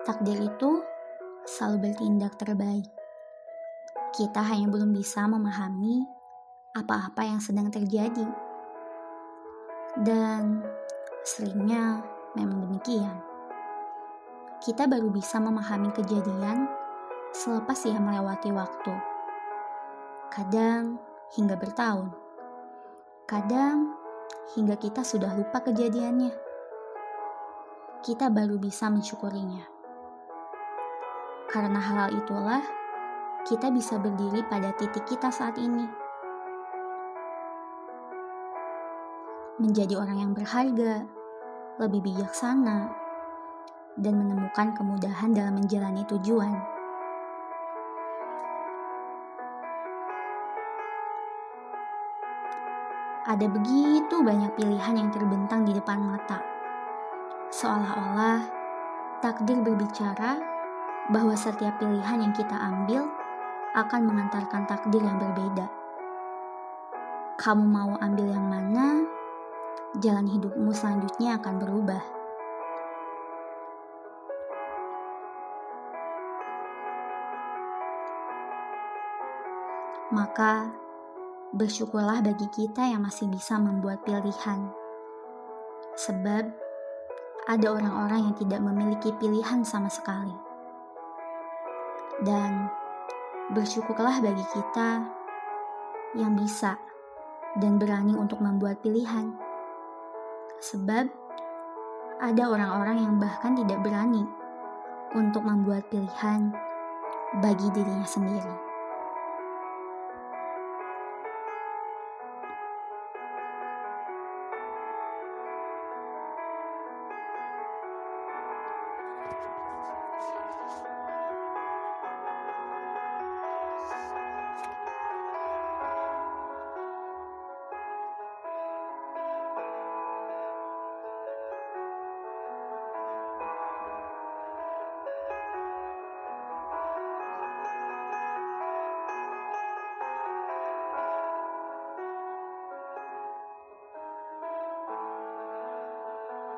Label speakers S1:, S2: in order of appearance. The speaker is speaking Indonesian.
S1: Takdir itu selalu bertindak terbaik. Kita hanya belum bisa memahami apa-apa yang sedang terjadi. Dan seringnya memang demikian. Kita baru bisa memahami kejadian selepas ia melewati waktu. Kadang hingga bertahun. Kadang hingga kita sudah lupa kejadiannya. Kita baru bisa mensyukurinya. Karena hal itulah kita bisa berdiri pada titik kita saat ini. Menjadi orang yang berharga, lebih bijaksana, dan menemukan kemudahan dalam menjalani tujuan. Ada begitu banyak pilihan yang terbentang di depan mata. Seolah-olah takdir berbicara bahwa setiap pilihan yang kita ambil akan mengantarkan takdir yang berbeda. Kamu mau ambil yang mana? Jalan hidupmu selanjutnya akan berubah. Maka, bersyukurlah bagi kita yang masih bisa membuat pilihan. Sebab, ada orang-orang yang tidak memiliki pilihan sama sekali. Dan, bersyukurlah bagi kita yang bisa dan berani untuk membuat pilihan. Sebab, ada orang-orang yang bahkan tidak berani untuk membuat pilihan bagi dirinya sendiri.